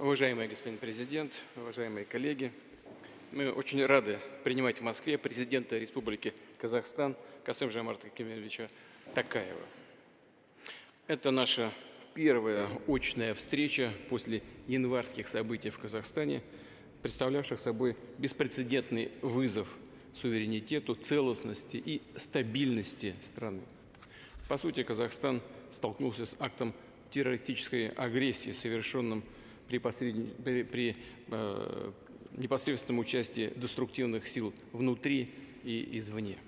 Уважаемый господин президент, уважаемые коллеги, мы очень рады принимать в Москве президента Республики Казахстан Касым Жамарта Кемельевича Такаева. Это наша первая очная встреча после январских событий в Казахстане, представлявших собой беспрецедентный вызов суверенитету, целостности и стабильности страны. По сути, Казахстан столкнулся с актом террористической агрессии, совершенным при, посредне, при, при э, непосредственном участии деструктивных сил внутри и извне.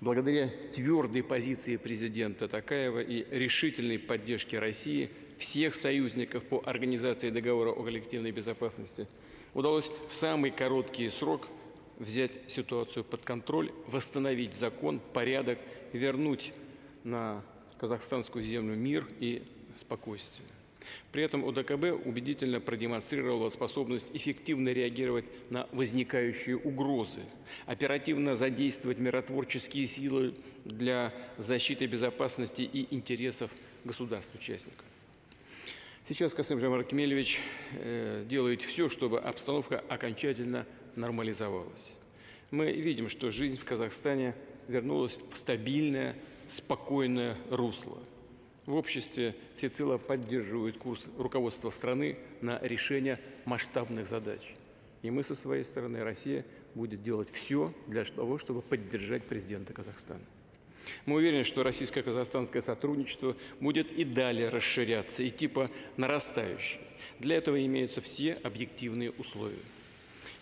Благодаря твердой позиции президента Такаева и решительной поддержке России всех союзников по организации договора о коллективной безопасности удалось в самый короткий срок взять ситуацию под контроль, восстановить закон, порядок, вернуть на казахстанскую землю мир и спокойствие. При этом УДКБ убедительно продемонстрировала способность эффективно реагировать на возникающие угрозы, оперативно задействовать миротворческие силы для защиты безопасности и интересов государств-участников. Сейчас Касым Жамар Кемелевич э, делает все, чтобы обстановка окончательно нормализовалась. Мы видим, что жизнь в Казахстане вернулась в стабильное, спокойное русло – в обществе всецело поддерживают курс руководства страны на решение масштабных задач. И мы со своей стороны, Россия, будет делать все для того, чтобы поддержать президента Казахстана. Мы уверены, что российско-казахстанское сотрудничество будет и далее расширяться, идти по нарастающей. Для этого имеются все объективные условия.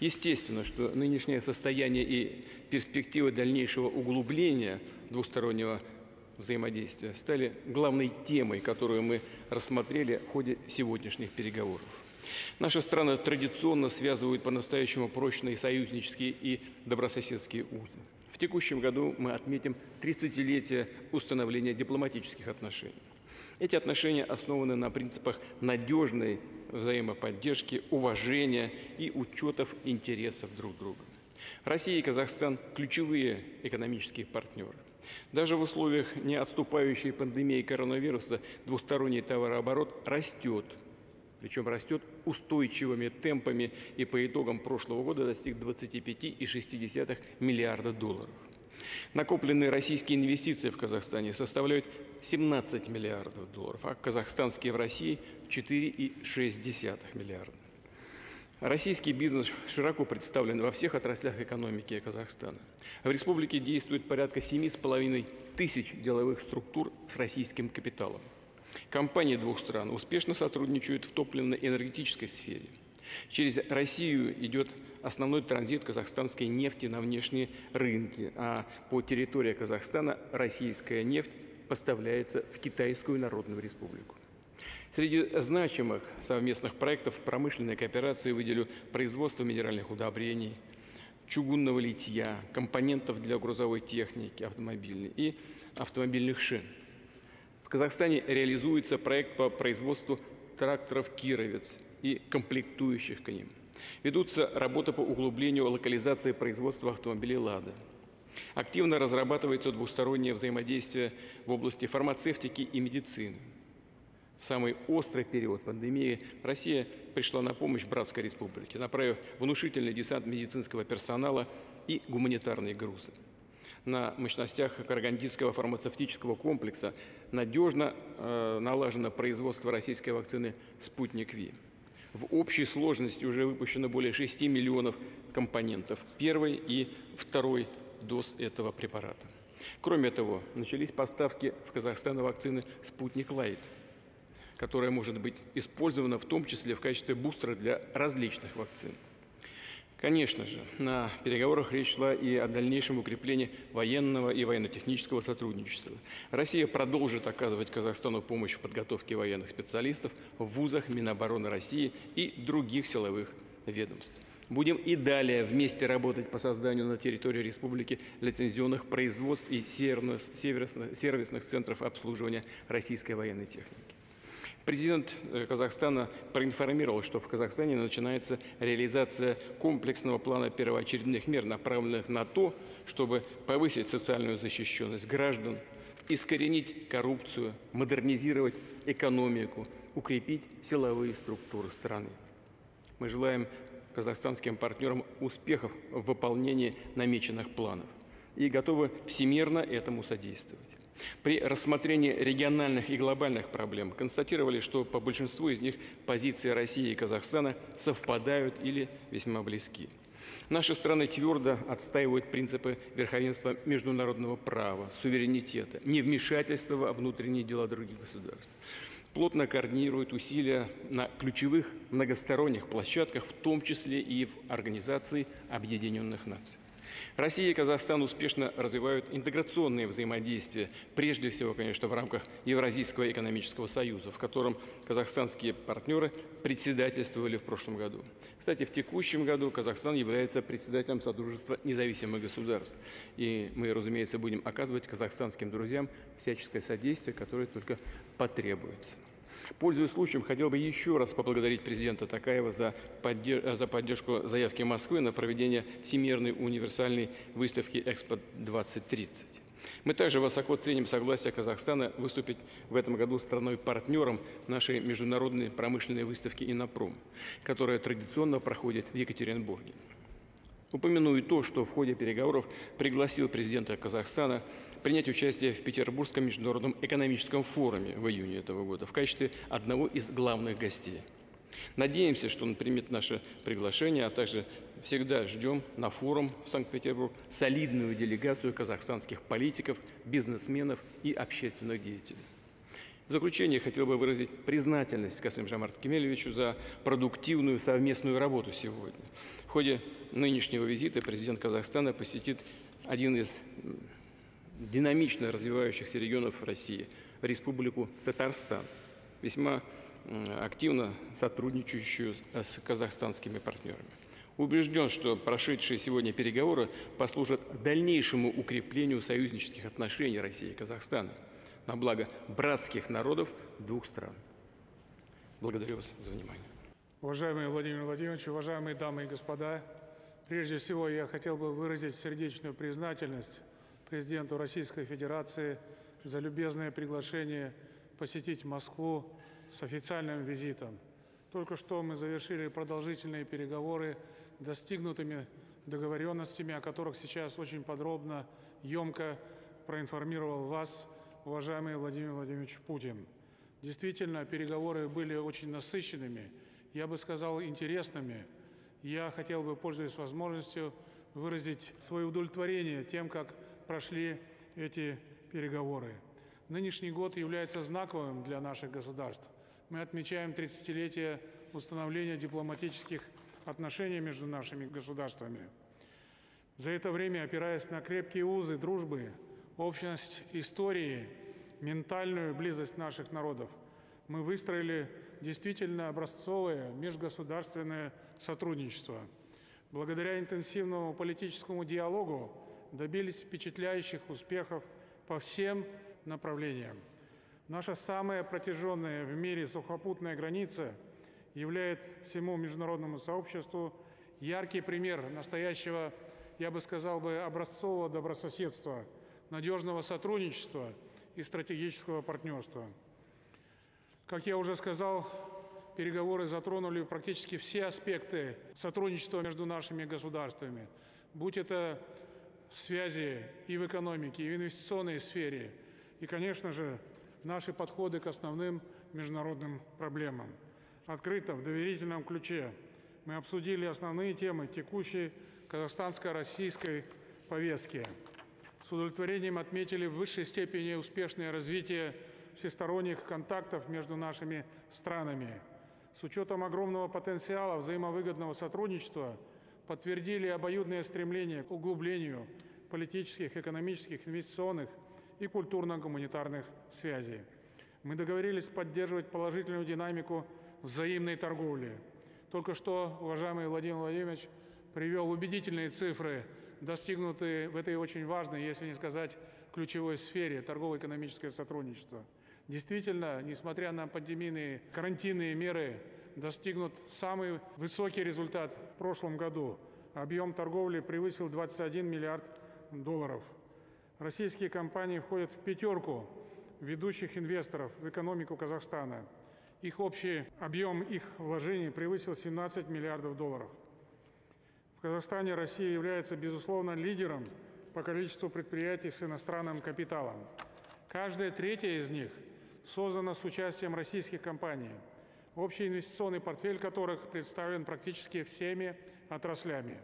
Естественно, что нынешнее состояние и перспективы дальнейшего углубления двустороннего взаимодействия стали главной темой, которую мы рассмотрели в ходе сегодняшних переговоров. Наши страны традиционно связывают по-настоящему прочные союзнические и добрососедские узы. В текущем году мы отметим 30-летие установления дипломатических отношений. Эти отношения основаны на принципах надежной взаимоподдержки, уважения и учетов интересов друг друга. Россия и Казахстан – ключевые экономические партнеры. Даже в условиях не отступающей пандемии коронавируса двусторонний товарооборот растет. Причем растет устойчивыми темпами и по итогам прошлого года достиг 25,6 миллиарда долларов. Накопленные российские инвестиции в Казахстане составляют 17 миллиардов долларов, а казахстанские в России 4,6 миллиарда. Российский бизнес широко представлен во всех отраслях экономики Казахстана. В республике действует порядка 7,5 тысяч деловых структур с российским капиталом. Компании двух стран успешно сотрудничают в топливно-энергетической сфере. Через Россию идет основной транзит казахстанской нефти на внешние рынки, а по территории Казахстана российская нефть поставляется в Китайскую Народную Республику. Среди значимых совместных проектов промышленной кооперации выделю производство минеральных удобрений, чугунного литья, компонентов для грузовой техники автомобильной и автомобильных шин. В Казахстане реализуется проект по производству тракторов «Кировец» и комплектующих к ним. Ведутся работы по углублению локализации производства автомобилей «Лада». Активно разрабатывается двустороннее взаимодействие в области фармацевтики и медицины. В самый острый период пандемии Россия пришла на помощь Братской Республике, направив внушительный десант медицинского персонала и гуманитарные грузы. На мощностях Карагандинского фармацевтического комплекса надежно э, налажено производство российской вакцины «Спутник Ви». В общей сложности уже выпущено более 6 миллионов компонентов первой и второй доз этого препарата. Кроме того, начались поставки в Казахстан вакцины «Спутник Лайт», которая может быть использована в том числе в качестве бустера для различных вакцин. Конечно же, на переговорах речь шла и о дальнейшем укреплении военного и военно-технического сотрудничества. Россия продолжит оказывать Казахстану помощь в подготовке военных специалистов в вузах Минобороны России и других силовых ведомств. Будем и далее вместе работать по созданию на территории республики лицензионных производств и сервисных центров обслуживания российской военной техники. Президент э, Казахстана проинформировал, что в Казахстане начинается реализация комплексного плана первоочередных мер, направленных на то, чтобы повысить социальную защищенность граждан, искоренить коррупцию, модернизировать экономику, укрепить силовые структуры страны. Мы желаем казахстанским партнерам успехов в выполнении намеченных планов и готовы всемирно этому содействовать. При рассмотрении региональных и глобальных проблем констатировали, что по большинству из них позиции России и Казахстана совпадают или весьма близки. Наши страны твердо отстаивают принципы верховенства международного права, суверенитета, невмешательства во внутренние дела других государств. Плотно координируют усилия на ключевых многосторонних площадках, в том числе и в Организации Объединенных Наций. Россия и Казахстан успешно развивают интеграционные взаимодействия, прежде всего, конечно, в рамках Евразийского экономического союза, в котором казахстанские партнеры председательствовали в прошлом году. Кстати, в текущем году Казахстан является председателем Содружества независимых государств. И мы, разумеется, будем оказывать казахстанским друзьям всяческое содействие, которое только потребуется. Пользуясь случаем, хотел бы еще раз поблагодарить президента Такаева за, поддерж... за поддержку заявки Москвы на проведение Всемирной универсальной выставки «Экспо-2030». Мы также высоко ценим согласие Казахстана выступить в этом году страной-партнером нашей международной промышленной выставки «Инопром», которая традиционно проходит в Екатеринбурге. Упомяну и то, что в ходе переговоров пригласил президента Казахстана принять участие в Петербургском международном экономическом форуме в июне этого года в качестве одного из главных гостей. Надеемся, что он примет наше приглашение, а также всегда ждем на форум в Санкт-Петербург солидную делегацию казахстанских политиков, бизнесменов и общественных деятелей. В заключение хотел бы выразить признательность Касым Жамарт Кемелевичу за продуктивную совместную работу сегодня. Ходе нынешнего визита президент Казахстана посетит один из динамично развивающихся регионов России – Республику Татарстан, весьма активно сотрудничающую с казахстанскими партнерами. Убежден, что прошедшие сегодня переговоры послужат дальнейшему укреплению союзнических отношений России и Казахстана – на благо братских народов двух стран. Благодарю вас за внимание. Уважаемый Владимир Владимирович, уважаемые дамы и господа, прежде всего я хотел бы выразить сердечную признательность президенту Российской Федерации за любезное приглашение посетить Москву с официальным визитом. Только что мы завершили продолжительные переговоры, достигнутыми договоренностями, о которых сейчас очень подробно, емко проинформировал вас уважаемый Владимир Владимирович Путин. Действительно, переговоры были очень насыщенными, я бы сказал, интересными. Я хотел бы, пользуясь возможностью, выразить свое удовлетворение тем, как прошли эти переговоры. Нынешний год является знаковым для наших государств. Мы отмечаем 30-летие установления дипломатических отношений между нашими государствами. За это время, опираясь на крепкие узы дружбы, общность истории, ментальную близость наших народов, мы выстроили действительно образцовое межгосударственное сотрудничество. Благодаря интенсивному политическому диалогу добились впечатляющих успехов по всем направлениям. Наша самая протяженная в мире сухопутная граница является всему международному сообществу яркий пример настоящего, я бы сказал бы, образцового добрососедства – надежного сотрудничества и стратегического партнерства. Как я уже сказал, переговоры затронули практически все аспекты сотрудничества между нашими государствами, будь это связи и в экономике, и в инвестиционной сфере, и, конечно же, наши подходы к основным международным проблемам. Открыто, в доверительном ключе мы обсудили основные темы текущей казахстанско-российской повестки с удовлетворением отметили в высшей степени успешное развитие всесторонних контактов между нашими странами. С учетом огромного потенциала взаимовыгодного сотрудничества подтвердили обоюдное стремление к углублению политических, экономических, инвестиционных и культурно-гуманитарных связей. Мы договорились поддерживать положительную динамику взаимной торговли. Только что, уважаемый Владимир Владимирович, привел убедительные цифры достигнуты в этой очень важной, если не сказать ключевой сфере торгово-экономическое сотрудничество. Действительно, несмотря на пандемийные карантинные меры, достигнут самый высокий результат в прошлом году. Объем торговли превысил 21 миллиард долларов. Российские компании входят в пятерку ведущих инвесторов в экономику Казахстана. Их общий объем их вложений превысил 17 миллиардов долларов. В Казахстане Россия является, безусловно, лидером по количеству предприятий с иностранным капиталом. Каждая третья из них создана с участием российских компаний, общий инвестиционный портфель которых представлен практически всеми отраслями.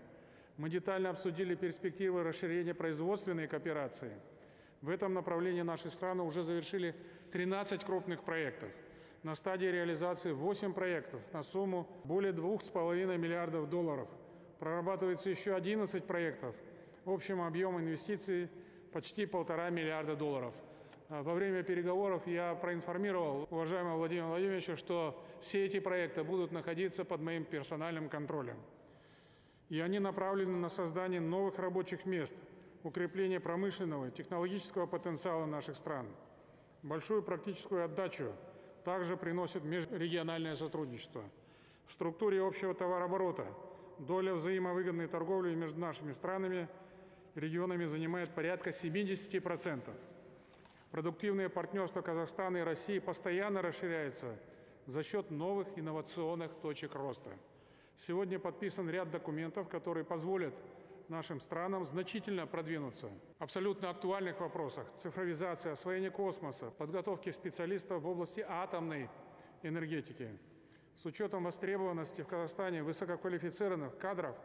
Мы детально обсудили перспективы расширения производственной кооперации. В этом направлении наши страны уже завершили 13 крупных проектов. На стадии реализации 8 проектов на сумму более 2,5 миллиардов долларов – Прорабатывается еще 11 проектов. Общим объем инвестиций почти полтора миллиарда долларов. А во время переговоров я проинформировал уважаемого Владимира Владимировича, что все эти проекты будут находиться под моим персональным контролем. И они направлены на создание новых рабочих мест, укрепление промышленного и технологического потенциала наших стран. Большую практическую отдачу также приносит межрегиональное сотрудничество. В структуре общего товарооборота – доля взаимовыгодной торговли между нашими странами и регионами занимает порядка 70%. Продуктивное партнерство Казахстана и России постоянно расширяется за счет новых инновационных точек роста. Сегодня подписан ряд документов, которые позволят нашим странам значительно продвинуться. Абсолютно актуальных вопросах – цифровизация, освоение космоса, подготовки специалистов в области атомной энергетики – с учетом востребованности в Казахстане высококвалифицированных кадров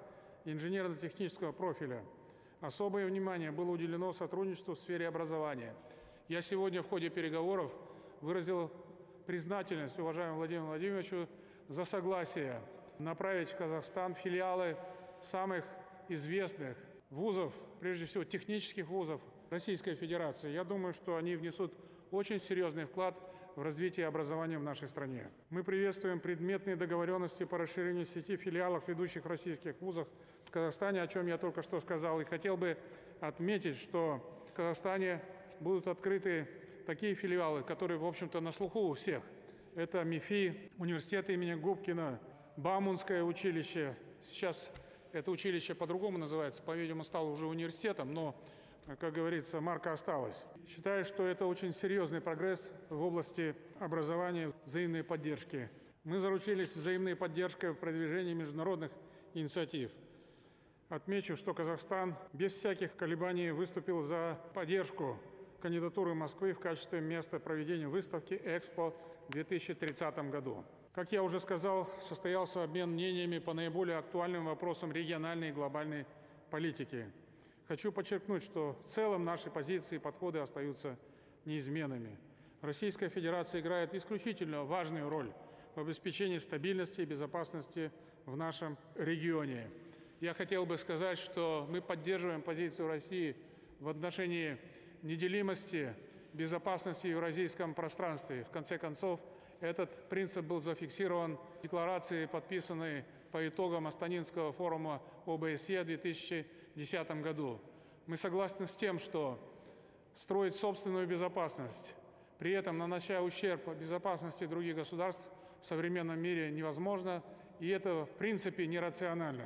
инженерно-технического профиля особое внимание было уделено сотрудничеству в сфере образования. Я сегодня в ходе переговоров выразил признательность уважаемому Владимиру Владимировичу за согласие направить в Казахстан филиалы самых известных вузов, прежде всего технических вузов Российской Федерации. Я думаю, что они внесут очень серьезный вклад в развитие образования в нашей стране. Мы приветствуем предметные договоренности по расширению сети филиалов ведущих российских вузов в Казахстане, о чем я только что сказал. И хотел бы отметить, что в Казахстане будут открыты такие филиалы, которые, в общем-то, на слуху у всех. Это МИФИ, университет имени Губкина, Бамунское училище. Сейчас это училище по-другому называется, по-видимому, стало уже университетом, но как говорится, марка осталась. Считаю, что это очень серьезный прогресс в области образования, взаимной поддержки. Мы заручились взаимной поддержкой в продвижении международных инициатив. Отмечу, что Казахстан без всяких колебаний выступил за поддержку кандидатуры Москвы в качестве места проведения выставки «Экспо» в 2030 году. Как я уже сказал, состоялся обмен мнениями по наиболее актуальным вопросам региональной и глобальной политики. Хочу подчеркнуть, что в целом наши позиции и подходы остаются неизменными. Российская Федерация играет исключительно важную роль в обеспечении стабильности и безопасности в нашем регионе. Я хотел бы сказать, что мы поддерживаем позицию России в отношении неделимости безопасности в евразийском пространстве. В конце концов, этот принцип был зафиксирован в декларации, подписанной по итогам Астанинского форума ОБСЕ в 2010 году. Мы согласны с тем, что строить собственную безопасность, при этом нанося ущерб безопасности других государств в современном мире невозможно, и это в принципе нерационально.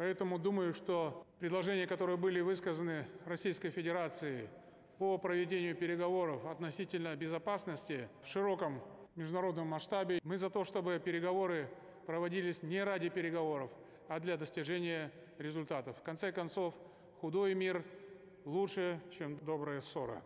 Поэтому думаю, что предложения, которые были высказаны Российской Федерацией по проведению переговоров относительно безопасности в широком международном масштабе, мы за то, чтобы переговоры проводились не ради переговоров, а для достижения результатов. В конце концов, худой мир лучше, чем добрая ссора.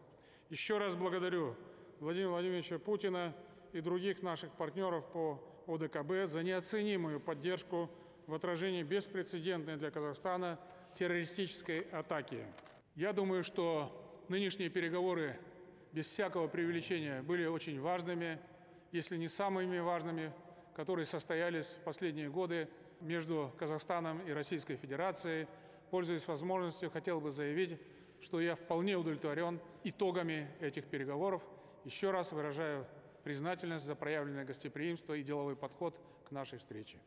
Еще раз благодарю Владимира Владимировича Путина и других наших партнеров по ОДКБ за неоценимую поддержку в отражении беспрецедентной для Казахстана террористической атаки. Я думаю, что нынешние переговоры без всякого преувеличения были очень важными, если не самыми важными которые состоялись в последние годы между Казахстаном и Российской Федерацией. Пользуясь возможностью, хотел бы заявить, что я вполне удовлетворен итогами этих переговоров. Еще раз выражаю признательность за проявленное гостеприимство и деловой подход к нашей встрече.